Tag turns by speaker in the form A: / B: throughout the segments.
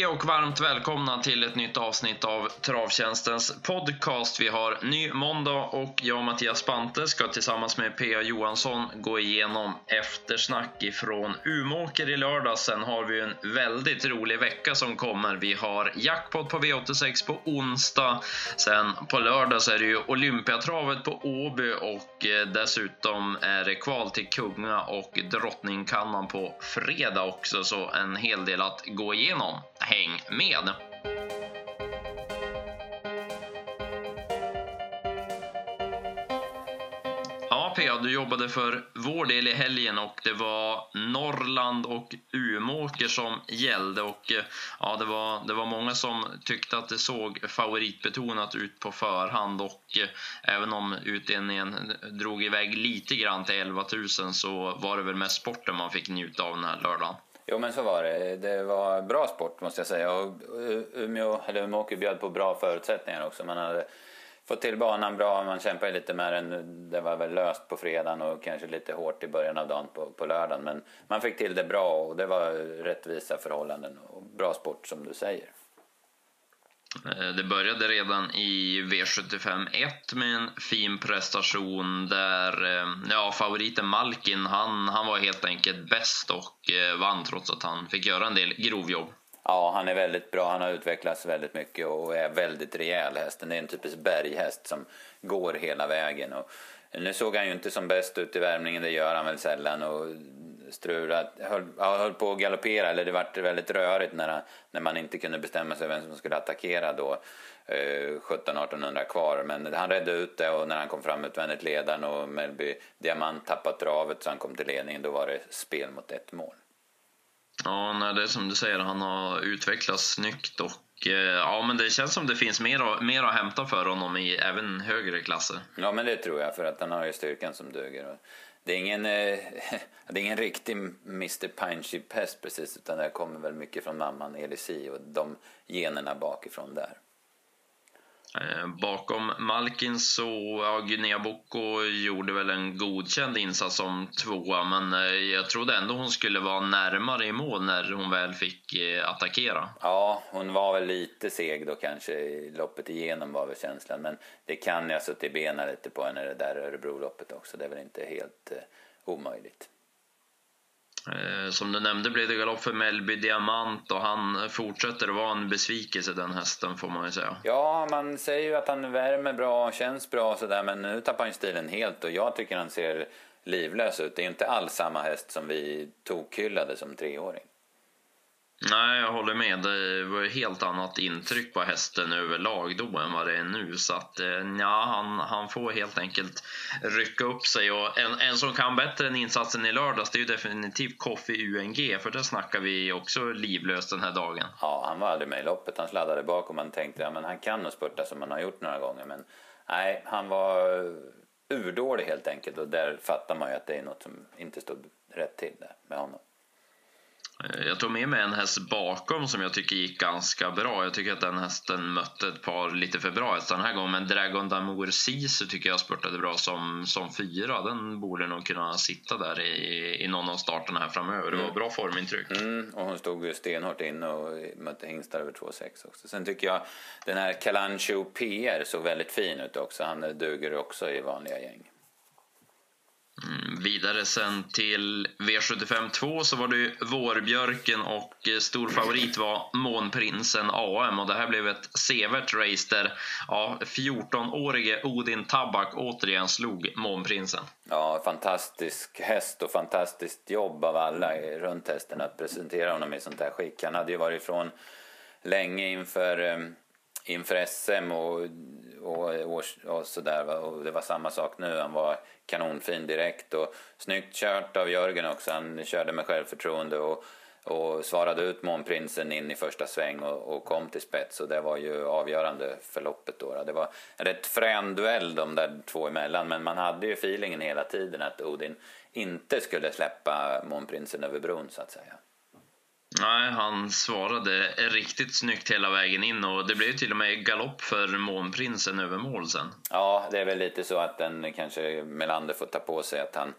A: Hej och varmt välkomna till ett nytt avsnitt av Travtjänstens podcast. Vi har ny måndag och jag och Mattias Bante ska tillsammans med P.A. Johansson gå igenom eftersnack ifrån Umåker i lördag. Sen har vi en väldigt rolig vecka som kommer. Vi har jackpot på V86 på onsdag. Sen på lördag så är det ju Olympiatravet på Åby och eh, dessutom är det kval till Kunga och Drottningkannan på fredag också. Så en hel del att gå igenom. Häng med! Ja, Pia, du jobbade för vår del i helgen och det var Norrland och Umåker som gällde och eh, ja, det var, det var många som tyckte att det såg favoritbetonat ut på förhand och eh, även om utdelningen drog iväg lite grann till 11 000 så var det väl mest sporten man fick njuta av den här lördagen.
B: Jo men så var det. Det var bra sport måste jag säga. Och eh, Umeå, eller Umeåker bjöd på bra förutsättningar också. Man hade fått till banan bra, man kämpade lite med den. Det var väl löst på fredagen och kanske lite hårt i början av dagen på, på lördagen. Men man fick till det bra och det var rättvisa förhållanden och bra sport som du säger.
A: Eh, det började redan i V75 1 med en fin prestation där eh, ja, favoriten Malkin han, han var helt enkelt bäst och eh, vann trots att han fick göra en del grovjobb.
B: Ja, han är väldigt bra. Han har utvecklats väldigt mycket och är väldigt rejäl hästen. Det är en typisk berghäst som går hela vägen. Och nu såg han ju inte som bäst ut i värmningen, det gör han väl sällan. Och strulat, höll, höll på att galoppera, eller det var väldigt rörigt när, när man inte kunde bestämma sig vem som skulle attackera då. Eh, 17-1800 kvar, men han redde ut det och när han kom fram utvändigt ledaren och Melby Diamant tappade travet så han kom till ledningen, då var det spel mot ett mål.
A: Ja, nej, det är som du säger, han har utvecklats snyggt och eh, ja, men det känns som det finns mer, mer att hämta för honom i även högre klasser.
B: Ja, men det tror jag, för att han har ju styrkan som duger. Det är ingen, eh, det är ingen riktig Mr Pineship-häst precis, utan det kommer väl mycket från mamman Elisi och de generna bakifrån där.
A: Eh, bakom Malkin så, ja, Guinea-Boko gjorde väl en godkänd insats som tvåa men eh, jag trodde ändå hon skulle vara närmare i mål när hon väl fick eh, attackera.
B: Ja, hon var väl lite seg då kanske i loppet igenom var väl känslan men det kan jag suttit i benen lite på henne det där Örebro-loppet också. Det är väl inte helt eh, omöjligt.
A: Eh, som du nämnde blev det galopp för Melby Diamant och han fortsätter att vara en besvikelse den hästen får man ju säga.
B: Ja, man säger ju att han värmer bra, och känns bra och sådär men nu tappar han stilen helt och jag tycker han ser livlös ut. Det är inte alls samma häst som vi tokhyllade som treåring.
A: Nej, jag håller med. Det var ett helt annat intryck på hästen överlag då än vad det är nu. Så att, eh, ja, han, han får helt enkelt rycka upp sig. Och en, en som kan bättre än insatsen i lördags, det är ju definitivt Koffe UNG. För där snackar vi också livlöst den här dagen.
B: Ja, han var aldrig med i loppet. Han sladdade bak och man tänkte att ja, han kan nog spurta som han har gjort några gånger. Men nej, han var urdålig helt enkelt. Och där fattar man ju att det är något som inte stod rätt till där med honom.
A: Eh, jag tog med mig en häst bakom som jag tycker gick ganska bra. Jag tycker att den hästen mötte ett par lite för bra hästar den här gången. Men Dragon Damour Sisu tycker jag spurtade bra som, som fyra. Den borde nog kunna sitta där i, i någon av starterna här framöver. Det var mm. bra formintryck.
B: Mm, och hon stod ju stenhårt in och mötte hingstar över 2,6 också. Sen tycker jag den här Kalancho PR såg väldigt fin ut också. Han duger också i vanliga gäng.
A: Mm, vidare sen till V75 2 så var det Vårbjörken och eh, stor favorit var Månprinsen AM och det här blev ett sevärt race där ja, 14-årige Odin Tabak återigen slog Månprinsen.
B: Ja, fantastisk häst och fantastiskt jobb av alla runt hästen att presentera honom i sånt här skick. Han hade ju varit ifrån länge inför ehm, inför SM och, och, och, och sådär. Och det var samma sak nu. Han var kanonfin direkt och snyggt kört av Jörgen också. Han körde med självförtroende och, och svarade ut Månprinsen in i första sväng och, och, kom till spets. Och det var ju avgörande för loppet då. Det var en rätt frän duell de där två emellan. Men man hade ju feelingen hela tiden att Odin inte skulle släppa Månprinsen över bron så att säga.
A: Nej, han svarade riktigt snyggt hela vägen in och det blev till och med galopp för Månprinsen över mål sen.
B: Ja, det är väl lite så att den kanske Melander får ta på sig att han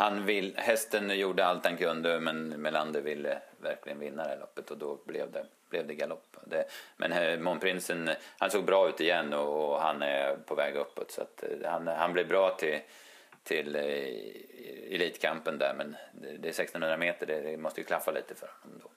B: han vill, hästen gjorde allt han kunde men Melander ville verkligen vinna det här loppet och då blev det, blev det galopp. Det, men eh, månprinsen han såg bra ut igen och, och, han är på väg uppåt så att eh, han, han blev bra till, till eh, elitkampen där men det är 1600 meter, det, det måste ju klaffa lite för honom då.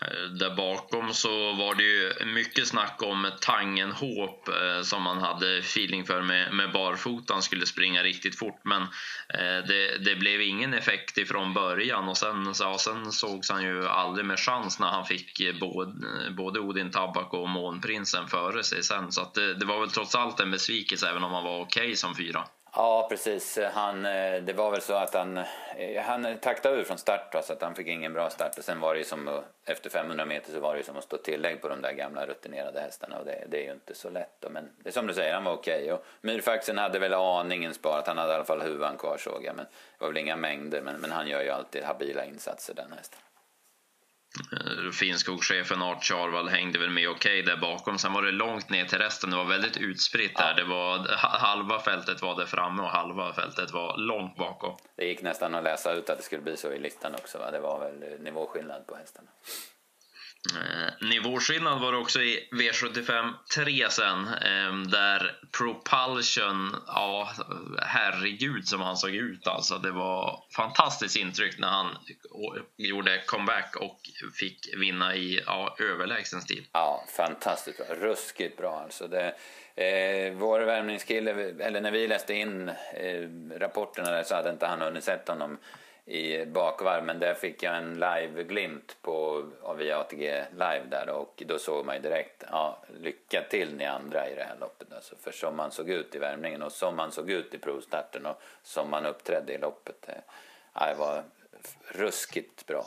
A: Eh, där bakom så var det ju mycket snack om Tangenhop eh, som man hade feeling för med, med barfotan skulle springa riktigt fort men eh, det, det, blev ingen effekt ifrån början. Och sen, ja, sen sågs han ju aldrig med chans när han fick eh, både, både Odin Tabak och Månprinsen före sig sen. Så att det, det var väl trots allt en besvikelse även om han var okej okay som fyra.
B: Ja, precis. Han, eh, det var väl så att han, eh, han taktade ur från start så att han fick ingen bra start. Och sen var det ju som, efter 500 meter så var det ju som att stå tillägg på de där gamla rutinerade hästarna och det, det är ju inte så lätt. Då. Men det är som du säger, han var okej. Okay. Och Myrfaxen hade väl aningen sparat, han hade i alla fall huvan kvar såg jag. Men det var väl inga mängder, men, men han gör ju alltid habila insatser den hästen.
A: Eh, Finnskogschefen Art Charvall hängde väl med okej okay där bakom. Sen var det långt ner till resten. Det var väldigt utspritt där. Det var, halva fältet var där framme och halva fältet var långt bakom.
B: Det gick nästan att läsa ut att det skulle bli så i listan också. Va? Det var väl nivåskillnad på hästarna.
A: Eh, nivåskillnad var det också i V75 3 sen, eh, där Propulsion, ja herregud som han såg ut alltså. Det var fantastiskt intryck när han gjorde comeback och fick vinna i ja, överlägsen stil.
B: Ja, fantastiskt bra. Ruskigt bra alltså. Det, eh, vår värmningskille, eller när vi läste in eh, rapporterna där så hade inte han hunnit sett honom i bakvarv men där fick jag en live-glimt på, via ATG live där och då såg man ju direkt, ja, lycka till ni andra i det här loppet alltså. För som man såg ut i värmningen och som man såg ut i provstarten och som man uppträdde i loppet, det, ja, det var ruskigt bra.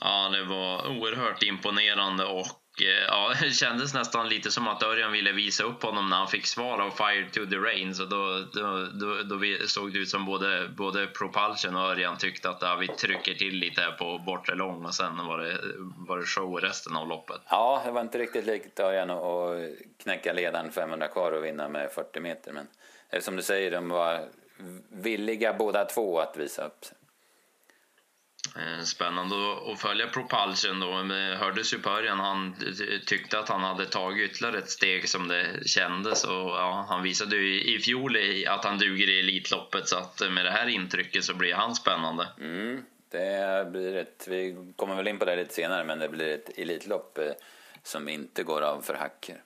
A: Ja, det var oerhört imponerande och Eh, ja, det kändes nästan lite som att Örjan ville visa upp honom när han fick svar av Fire to the Rain. Så då, då, då, då såg det ut som både, både Propulsion och Örjan tyckte att ja, vi trycker till lite här på bortre lång och sen var det, var det show resten av loppet.
B: Ja, det var inte riktigt likt Örjan att knäcka ledaren 500 kvar och vinna med 40 meter. Men som du säger, de var villiga båda två att visa upp sig.
A: Eh, spännande att följa Propulsion då. Det hördes ju på Örjan, han tyckte att han hade tagit ytterligare ett steg som det kändes och ja, han visade ju i fjol att han duger i Elitloppet så att med det här intrycket så blir han spännande.
B: Mm, det blir ett, vi kommer väl in på det lite senare, men det blir ett Elitlopp eh, som inte går av för hacker.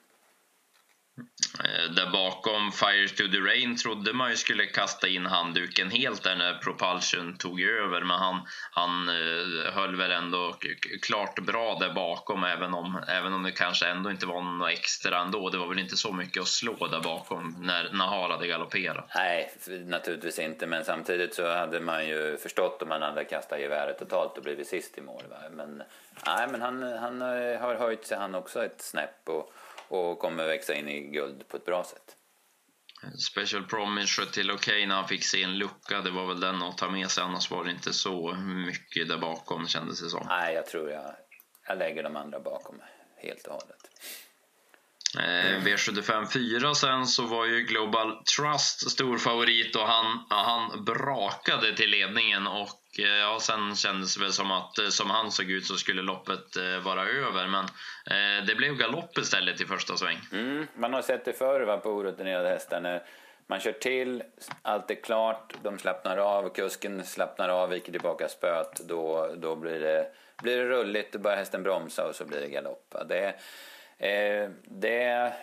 A: Eh, där bakom Fire to the Rain trodde man ju skulle kasta in handduken helt där när Propulsion tog över men han, han eh, höll väl ändå klart bra där bakom även om, även om det kanske ändå inte var något extra ändå. Det var väl inte så mycket att slå där bakom när Nahar hade galopperat.
B: Nej, naturligtvis inte men samtidigt så hade man ju förstått om han hade kastat geväret totalt och blivit sist i mål. Va? Men, nej, men han, han eh, har höjt sig han också ett snäpp och och kommer växa in i guld på ett bra sätt.
A: Special Promise sköt till okej okay när han fick sin lucka. Det var väl den att ta med sig, annars var det inte så mycket där bakom kändes det som.
B: Nej, jag tror jag, jag lägger de andra bakom helt och hållet.
A: Eh, V75 4 sen så var ju Global Trust stor favorit och han, han brakade till ledningen och Eh, ja, sen kändes det väl som att eh, som han såg ut så skulle loppet eh, vara över. Men det blev galopp istället i första sväng.
B: Mm, man har sett det förr på orutinerade hästar. När man kör till, allt är klart, de slappnar av, kusken slappnar av, viker tillbaka spöet. Då, då blir, det, blir det rulligt, då börjar hästen bromsa och så blir det galopp. Det, eh, det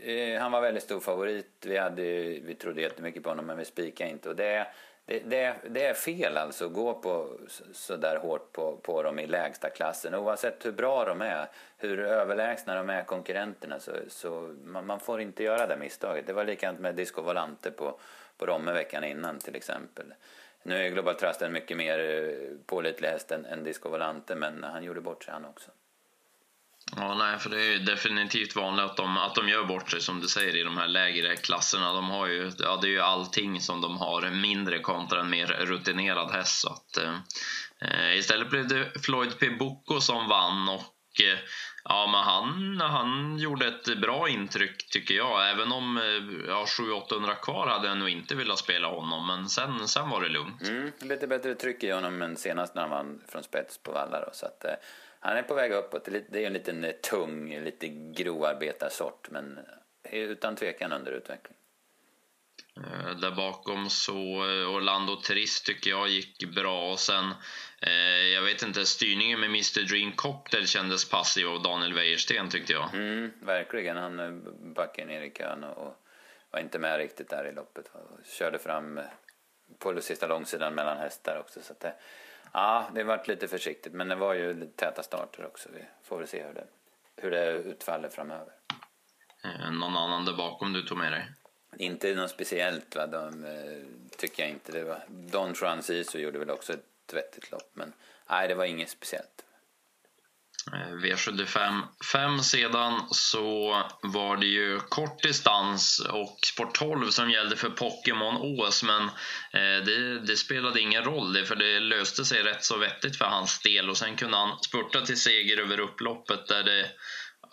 B: eh, han var väldigt stor favorit. Vi, hade, vi trodde jättemycket på honom men vi spikade inte. Och det, det, det, det, är fel alltså att gå på så där hårt på, på dem i lägsta klassen. Oavsett hur bra de är, hur överlägsna de är konkurrenterna så, så man, man, får inte göra det misstaget. Det var likadant med Disco Volante på, på Romme veckan innan till exempel. Nu är Global Trust en mycket mer eh, pålitlig häst än, än Disco Volante men han gjorde bort sig han också.
A: Ja, nej, för det är definitivt vanligt att de, att de gör bort sig som du säger i de här lägre klasserna. De har ju, ja, det är ju allting som de har mindre kontra en mer rutinerad häst. Så att, eh, eh istället blev det Floyd P. Bocco som vann och eh, ja, men han, han gjorde ett bra intryck tycker jag. Även om eh, ja, 700-800 kvar hade jag nog inte velat spela honom, men sen, sen var det lugnt.
B: Mm, lite bättre tryck i honom än senast när han vann från spets på Valla. Då, så att, eh, han är på väg uppåt. Det är en liten tung, lite grovarbetarsort, men utan tvekan under utveckling.
A: Eh, där bakom så eh, Orlando Trist tycker jag gick bra och sen eh, jag vet inte, styrningen med Mr Dream Cocktail kändes passiv av Daniel Wäjersten tyckte jag.
B: Mm, verkligen, han backade ner i kön och var inte med riktigt där i loppet. Och körde fram på sista långsidan mellan hästar också. Så det, ja, det varit lite försiktigt men det var ju täta starter också. Vi får väl se hur det, hur det utfaller framöver.
A: Någon annan där bakom du tog med dig?
B: Inte något speciellt, va? De, eh, tycker jag inte. Det var, Don Francisco gjorde väl också ett vettigt lopp, men nej, det var inget speciellt.
A: Eh, V75 5 sedan så var det ju kort distans och sport 12 som gällde för Pokémon Ås men eh, det, det, spelade ingen roll det för det löste sig rätt så vettigt för hans del och sen kunde han spurta till seger över upploppet där det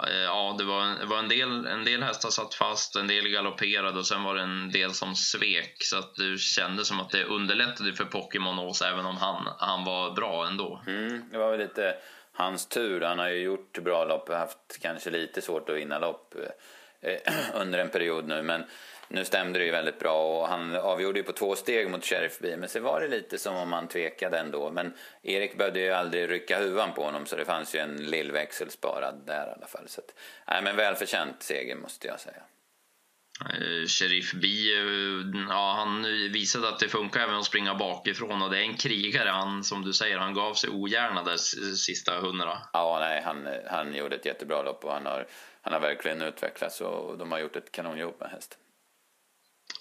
A: eh, ja, det var, det var en, del, en del hästar satt fast, en del galopperade och sen var det en del som svek. Så att det kändes som att det underlättade för Pokémon Ås även om han, han var bra ändå.
B: Mm, det var väl lite hans tur. Han har ju gjort bra lopp och haft kanske lite svårt att vinna lopp eh, under en period nu. Men nu stämde det ju väldigt bra och han avgjorde ju på två steg mot Sheriff B. Men så var det lite som om han tvekade ändå. Men Erik behövde ju aldrig rycka huvan på honom så det fanns ju en lillväxel sparad där i alla fall. Så att, nej, men välförtjänt seger måste jag säga.
A: Eh, Sheriff B, eh, ja, han visade att det funkar även att springa bakifrån och det är en krigare. Han, som du säger, han gav sig ogärna där sista hundra.
B: Ja, nej, han, han gjorde ett jättebra lopp och han har, han har verkligen utvecklats och de har gjort ett kanonjobb med hästen.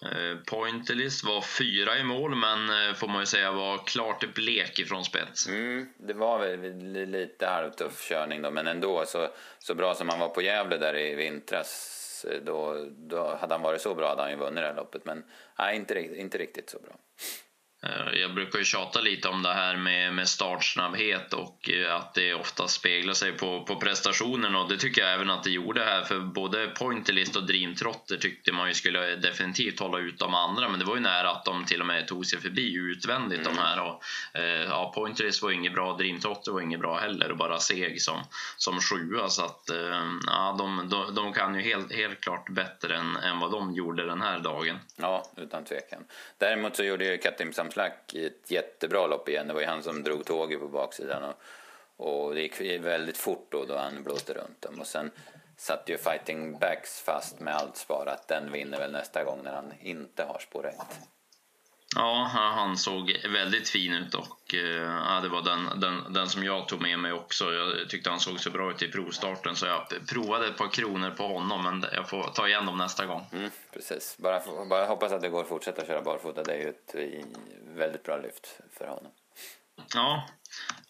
A: Eh, Pointerlist var fyra i mål, men får man ju säga var klart blek ifrån spets.
B: Mm, det var väl lite halvtuff körning då, men ändå så, så bra som han var på Gävle där i vintras, då, då hade han varit så bra hade han ju vunnit det här loppet. Men nej, inte, inte riktigt så bra.
A: Eh, jag brukar ju tjata lite om det här med, med startsnabbhet och eh, att det ofta speglar sig på, på prestationen och det tycker jag även att det gjorde här för både Pointerlist och dreamtrotter tyckte man ju skulle definitivt hålla ut de andra men det var ju nära att de till och med tog sig förbi utvändigt mm. de här och eh, ja, Pointerlist var inget bra, dreamtrotter var inget bra heller och bara seg som, som sjua så att eh, ja, de, de, de kan ju helt, helt klart bättre än, än vad de gjorde den här dagen.
B: Ja, utan tvekan. Däremot så gjorde ju Flack i ett jättebra lopp igen. Det var ju han som drog tåget på baksidan. Och, och det gick väldigt fort då, då han blåste runt dem. Och sen satt ju Fighting Backs fast med allt sparat. Den vinner väl nästa gång när han inte har spår 1.
A: Ja, han såg väldigt fin ut och eh, ja, det var den, den, den som jag tog med mig också. Jag tyckte han såg så bra ut i provstarten så jag provade ett par kronor på honom men jag får ta igen dem nästa gång.
B: Mm, precis, bara, bara hoppas att det går att fortsätta köra barfota. Det är ju ett eh, väldigt bra lyft för honom.
A: Ja.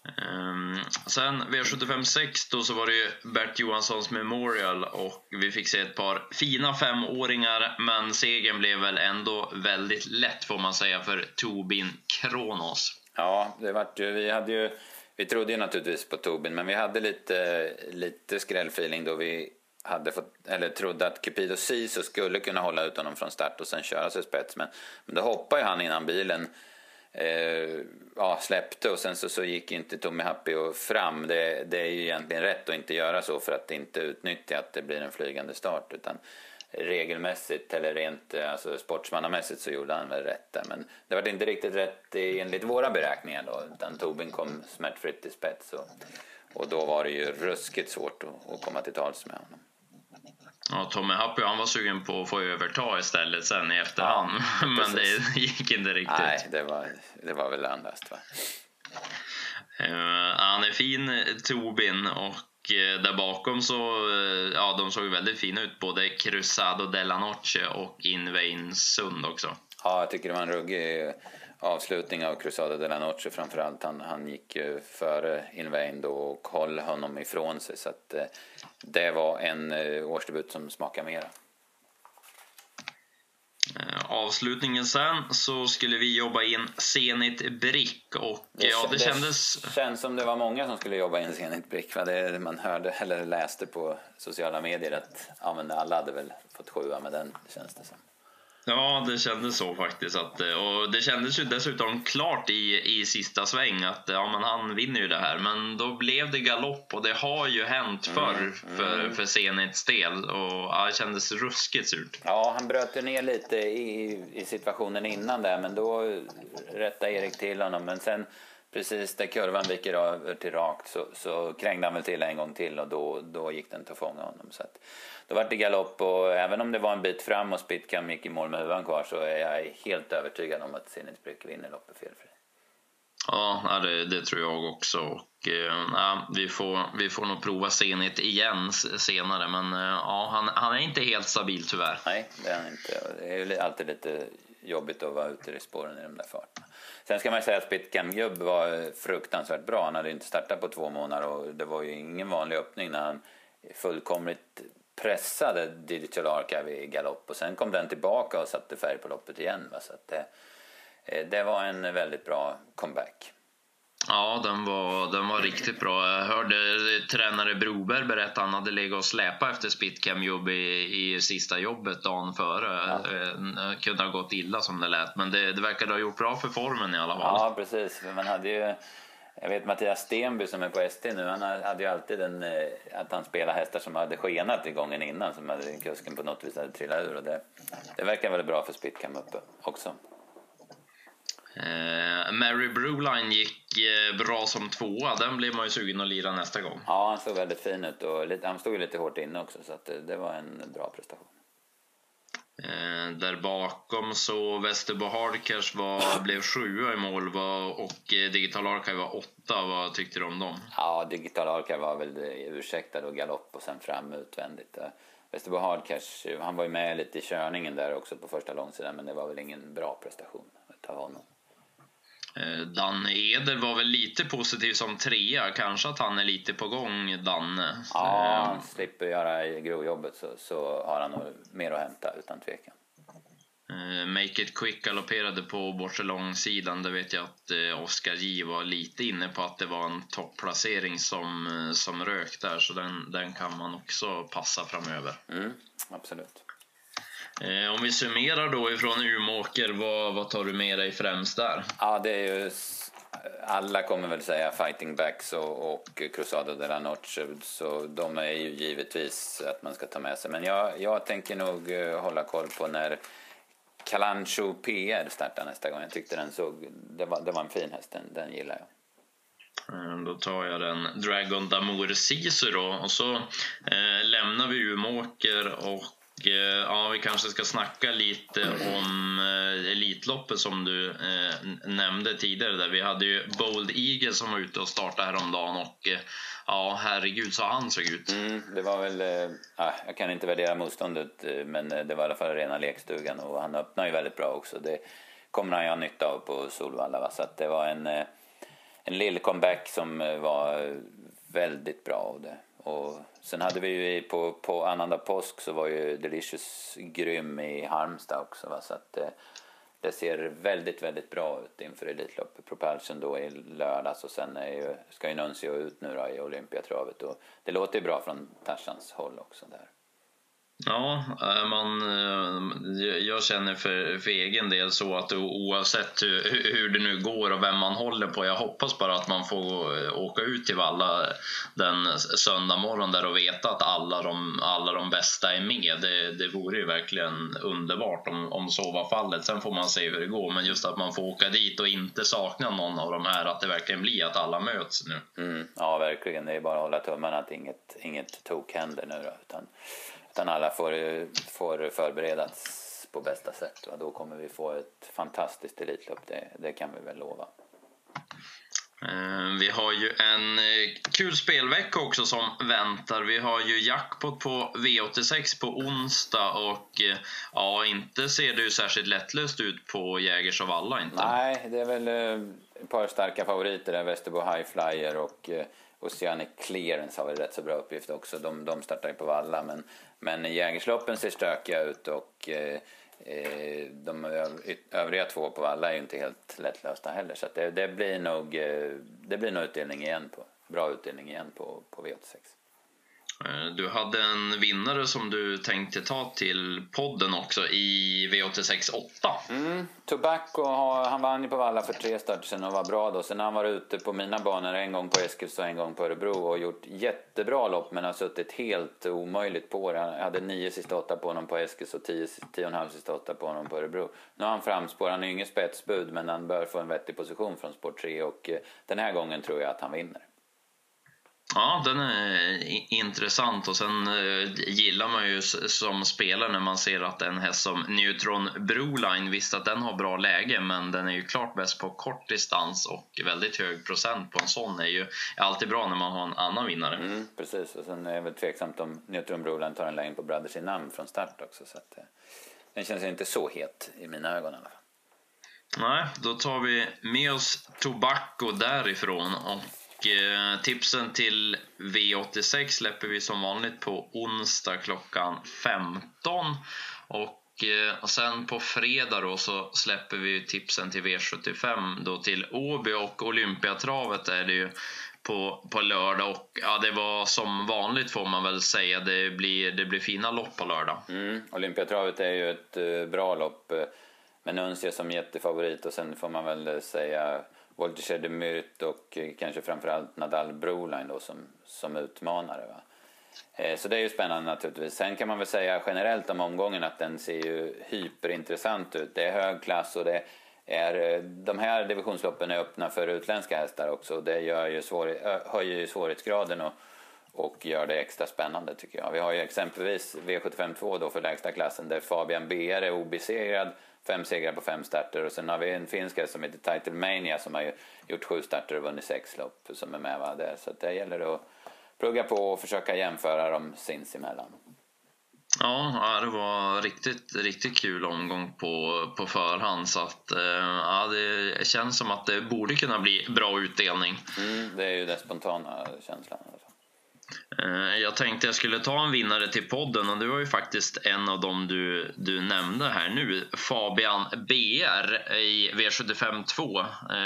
A: Um, sen V75 6 då så var det ju Bert Johanssons Memorial och vi fick se ett par fina femåringar men segern blev väl ändå väldigt lätt får man säga för Tobin Kronos.
B: Ja, det vart ju, vi hade ju, vi trodde ju naturligtvis på Tobin men vi hade lite, lite skrällfeeling då vi hade fått, eller trodde att Cupido Sisu skulle kunna hålla ut honom från start och sen köra sig spets men, men då hoppade ju han innan bilen eh, ja, släppte och sen så, så gick inte Tommy Happy fram. Det, det, är ju egentligen rätt att inte göra så för att inte utnyttja att det blir en flygande start utan regelmässigt eller rent eh, alltså sportsmannamässigt så gjorde han väl rätt där. Men det var inte riktigt rätt enligt våra beräkningar då utan Tobin kom smärtfritt till spets och, och då var det ju ruskigt svårt att, att komma till tals med honom.
A: Ja, Tommy Happy han var sugen på att få överta istället sen i efterhand. Ja, men det gick inte riktigt.
B: Nej, det var, det var väl andast va.
A: Uh, han är fin, Tobin, och uh, där bakom så, uh, ja de såg väldigt fina ut. Både Cruzado della Noche och Invein Sund också.
B: Ja, jag tycker det var en ruggig avslutning av Cruzado de la Noche framförallt. Han, han gick ju före Invain då och höll honom ifrån sig så att eh, det var en eh, årsdebut som smakade mera.
A: Eh, avslutningen sen så skulle vi jobba in Zenit Brick och det, ja, det, det kändes...
B: känns som det var många som skulle jobba in Zenit Brick. Va? Det man hörde eller läste på sociala medier att ja, alla hade väl fått sjua med den, känns det som.
A: Ja, det kändes så faktiskt. Att, och det kändes ju dessutom klart i, i sista sväng att ja, men han vinner ju det här. Men då blev det galopp och det har ju hänt mm, förr mm, för, mm. för Zenits del. Och ja, det kändes ruskigt surt.
B: Ja, han bröt ner lite i, i situationen innan där, men då rättade Erik till honom. Men sen precis där kurvan viker över till rakt så, så krängde han väl till en gång till och då, då gick den inte att fånga honom. Så att, då var det galopp och även om det var en bit fram och Spitcam gick i mål med huvan kvar så är jag helt övertygad om att Zenit vinner loppet felfri.
A: Ja, det, det, tror jag också. Och, äh, vi, får, vi får nog prova Zenit igen senare, men äh, ja, han, han är inte helt stabil tyvärr.
B: Nej, det är han inte. Det är ju alltid lite jobbigt att vara ute i spåren i de där farterna. Sen ska man säga att Spitcam Gubb var eh, fruktansvärt bra. Han hade inte startat på två månader och det var ju ingen vanlig öppning när han fullkomligt pressade Digital Archive i galopp och sen kom den tillbaka och satte färg på loppet igen. Va? Så det, eh, det var en väldigt bra comeback.
A: Ja, den var, den var riktigt bra. Jag hörde tränare Broberg berätta att han hade legat och släpat efter Spitcam jobb i, i sista jobbet dagen före. Ja. Eh, kunde ha gått illa som det lät, men det, det verkade ha gjort bra för formen i alla fall.
B: Ja, precis. Man hade ju jag vet Mattias Stenby som är på ST nu, han hade ju alltid en, eh, att han spelade hästar som hade skenat i gången innan, som hade kusken på något vis hade trillat ur. Och det, det verkar väl bra för Spitcam uppe också.
A: Eh, Mary Bruline gick eh, bra som tvåa, den blir man ju sugen att lira nästa gång.
B: Ja, han såg väldigt fin ut och lite, han stod ju lite hårt inne också så att det, det var en bra prestation.
A: Eh, där bakom så Västerbo Hardcash var, blev sjua i mål var, och eh, Digital Archive var åtta. Vad tyckte du om dem?
B: Ja, Digital Archive var väl ursäktad och galopp och sen fram utvändigt. Västerbo Hardcash, han var ju med lite i körningen där också på första långsidan men det var väl ingen bra prestation av honom.
A: Eh, Danne Eder var väl lite positiv som trea, kanske att han är lite på gång, Danne.
B: Ja, eh, han slipper göra grovjobbet så, så har han nog mer att hämta utan tvekan.
A: Eh, Make It Quick galopperade på bortre långsidan. Där vet jag att Oskar J var lite inne på att det var en topplacering som, som rök där. Så den, den kan man också passa framöver.
B: Mm, absolut.
A: Eh, om vi summerar då ifrån Umåker, vad, vad tar du med dig främst där?
B: Ja, det är ju alla kommer väl säga Fighting Backs och, och Cruzado de la Noche, så de är ju givetvis att man ska ta med sig. Men jag, jag tänker nog eh, hålla koll på när Calancho PR startar nästa gång. Jag tyckte den såg, det var, det var en fin häst, den, den gillar jag.
A: Eh, då tar jag den Dragon Damour Sisu då och så eh, lämnar vi Umåker och Eh, ja, vi kanske ska snacka lite om eh, Elitloppet som du eh, nämnde tidigare. Där. Vi hade ju Bold Eagle som var ute och startade häromdagen och eh, ja, herregud så han såg ut.
B: Mm, det var väl, eh, ah, jag kan inte värdera motståndet eh, men eh, det var i alla fall rena lekstugan och han öppnade ju väldigt bra också. Det kommer han ju ha nytta av på Solvalla. Va? Så att det var en, en lill comeback som var väldigt bra. av det och sen hade vi ju på, på annandag påsk så var ju Delicious grym i Halmstad också. Va? Så att, eh, det ser väldigt, väldigt bra ut inför Elitloppet. Propulsion då i lördags och sen är ju, ska ju Nuncio ut nu då i Olympiatravet. Och det låter ju bra från Tarzans håll också där.
A: Ja, eh, man, eh, jag känner för, för egen del så att oavsett hur, hur det nu går och vem man håller på, jag hoppas bara att man får åka ut till Valla den söndag morgon där och veta att alla de, alla de bästa är med. Det, det vore ju verkligen underbart om, om så var fallet. Sen får man se hur det går, men just att man får åka dit och inte sakna någon av de här, att det verkligen blir att alla möts nu.
B: Mm, ja, verkligen. Det är bara att hålla tummarna att inget, inget tok händer nu då, utan utan alla får, får förberedas på bästa sätt. Och då kommer vi få ett fantastiskt Elitlopp, det, det kan vi väl lova.
A: Eh, vi har ju en eh, kul spelvecka också som väntar. Vi har ju jackpot på V86 på onsdag och eh, ja, inte ser det ju särskilt lättlöst ut på Jägers alla inte.
B: Nej, det är väl ett par starka favoriter där, Västerbo High Flyer och Oceanic Clearance har väl rätt så bra uppgift också. De, de startar ju på Valla men, men Jägersloppen ser stökiga ut och eh, eh de övriga två på Valla är ju inte helt lättlösta heller. Så det, det, blir nog, eh, det blir nog utdelning igen på, bra utdelning igen på, på V86.
A: Eh, du hade en vinnare som du tänkte ta till podden också i V86 8.
B: Mm, Tobacco, han vann ju på Valla för tre starter sen och var bra då. Sen har han varit ute på mina banor, en gång på Eskils och en gång på Örebro och gjort jättebra lopp men har suttit helt omöjligt på det. Han hade nio sista åtta på honom på Eskils och tio, tio och en halv sista åtta på honom på Örebro. Nu har han framspår, han är ju ingen spetsbud men han bör få en vettig position från spår 3 och eh, den här gången tror jag att han vinner.
A: Ja, den är intressant och sen eh, gillar man ju som spelare när man ser att en häst som Neutron Broline, visst att den har bra läge men den är ju klart bäst på kort distans och väldigt hög procent på en sån är ju alltid bra när man har en annan vinnare.
B: Mm, precis, och sen är det väl tveksamt om Neutron Broline tar en längd på Brothers in namn från start också så att eh, den känns inte så het i mina ögon i alla fall.
A: Nej, då tar vi med oss Tobacco därifrån och Eh, tipsen till V86 släpper vi som vanligt på onsdag klockan 15. Och eh, sen på fredag då så släpper vi tipsen till V75 då till Åby och Olympiatravet är det ju på, på lördag och ja, det var som vanligt får man väl säga. Det blir, det blir fina lopp på lördag.
B: Mm, Olympiatravet är ju ett eh, bra lopp eh, med Nuncio som jättefavorit och sen får man väl eh, säga Walter de Myrt och kanske framförallt Nadal Broline då som, som utmanare. Va? Eh, så det är ju spännande naturligtvis. Sen kan man väl säga generellt om omgången att den ser ju hyperintressant ut. Det är hög klass och det är, eh, de här divisionsloppen är öppna för utländska hästar också. Det gör ju svår, höjer ju svårighetsgraden och, och gör det extra spännande tycker jag. Vi har ju exempelvis V75 2 då för lägsta klassen där Fabian BR är obesegrad fem segrar på fem starter och sen har vi en finsk som heter Title Mania som har gjort sju starter och vunnit sex lopp som är med va, där. Så det gäller att plugga på och försöka jämföra dem sinsemellan.
A: Ja, det var riktigt, riktigt kul omgång på, på förhand så att eh, ja, det känns som att det borde kunna bli bra utdelning.
B: Mm, det är ju den spontana känslan.
A: Eh, jag tänkte jag skulle ta en vinnare till podden och det var ju faktiskt en av dem du, du nämnde här nu. Fabian BR i V75 2. Eh,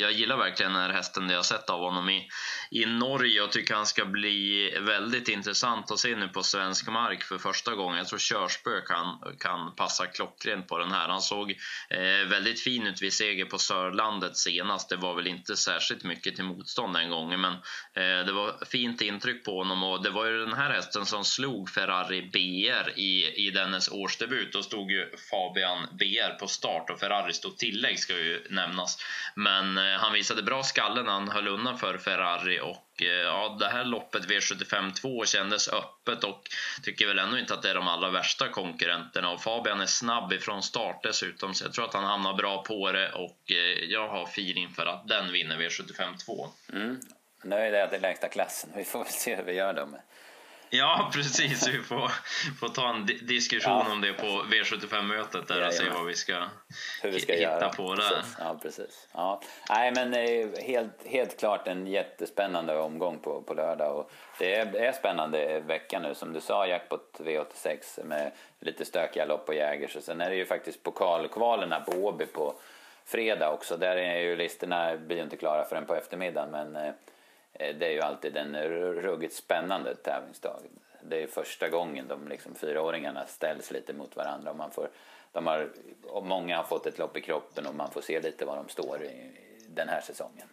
A: jag gillar verkligen den här hästen det jag sett av honom i, i Norge och tycker han ska bli väldigt intressant att se nu på svensk mark för första gången. Jag tror körspö kan, kan passa klockrent på den här. Han såg eh, väldigt fin ut vid seger på Sörlandet senast. Det var väl inte särskilt mycket till motstånd den gången men det var fint intryck på honom och det var ju den här hästen som slog Ferrari BR i, i dennes årsdebut. Då stod ju Fabian BR på start och Ferrari stod tillägg ska ju nämnas. Men eh, han visade bra skalle när han höll undan för Ferrari och eh, ja, det här loppet V75 2 kändes öppet och tycker väl ändå inte att det är de allra värsta konkurrenterna. Och Fabian är snabb ifrån start dessutom, så jag tror att han hamnar bra på det och eh, jag har feeling för att den vinner V75 2.
B: Mm. Nu är det den lägsta klassen. Vi får väl se hur vi gör då.
A: Ja, precis. Vi får, får ta en diskussion ja. om det på V75-mötet där och se vad vi ska,
B: hur vi ska
A: hitta
B: göra.
A: på
B: där. Precis. Ja, precis. Ja. Nej, men helt, helt klart en jättespännande omgång på, på lördag. Och det är, är spännande vecka nu. Som du sa, jackpot V86 med lite stökiga lopp på Jägers. Och sen är det ju faktiskt pokalkvalerna på Åby på fredag också. Där är ju listorna blir inte klara förrän på eftermiddagen. Men Eh, Eh, det är ju alltid en ruggigt spännande tävlingsdag. Det är första gången de liksom fyraåringarna ställs lite mot varandra. Och man får, de har, och många har fått ett lopp i kroppen och man får se lite var de står i den här säsongen.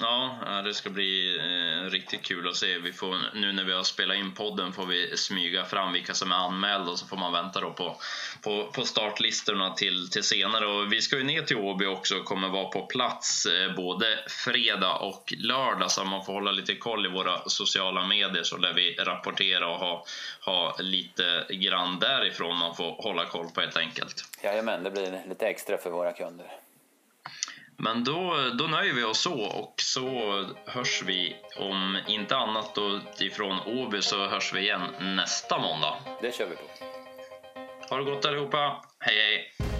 A: Ja, det ska bli eh, riktigt kul att se. Vi får, nu när vi har spelat in podden får vi smyga fram vilka som är anmälda och så får man vänta då på, på, på startlistorna till, till senare. Och vi ska ju ner till Åby också och kommer vara på plats eh, både fredag och lördag så man får hålla lite koll i våra sociala medier så där vi rapportera och ha, ha lite grann därifrån man får hålla koll på helt enkelt.
B: Jajamän, det blir lite extra för våra kunder.
A: Men då, då nöjer vi oss så och så hörs vi om inte annat då ifrån Åby så hörs vi igen nästa måndag.
B: Det kör vi på.
A: Ha det gott allihopa. Hej hej!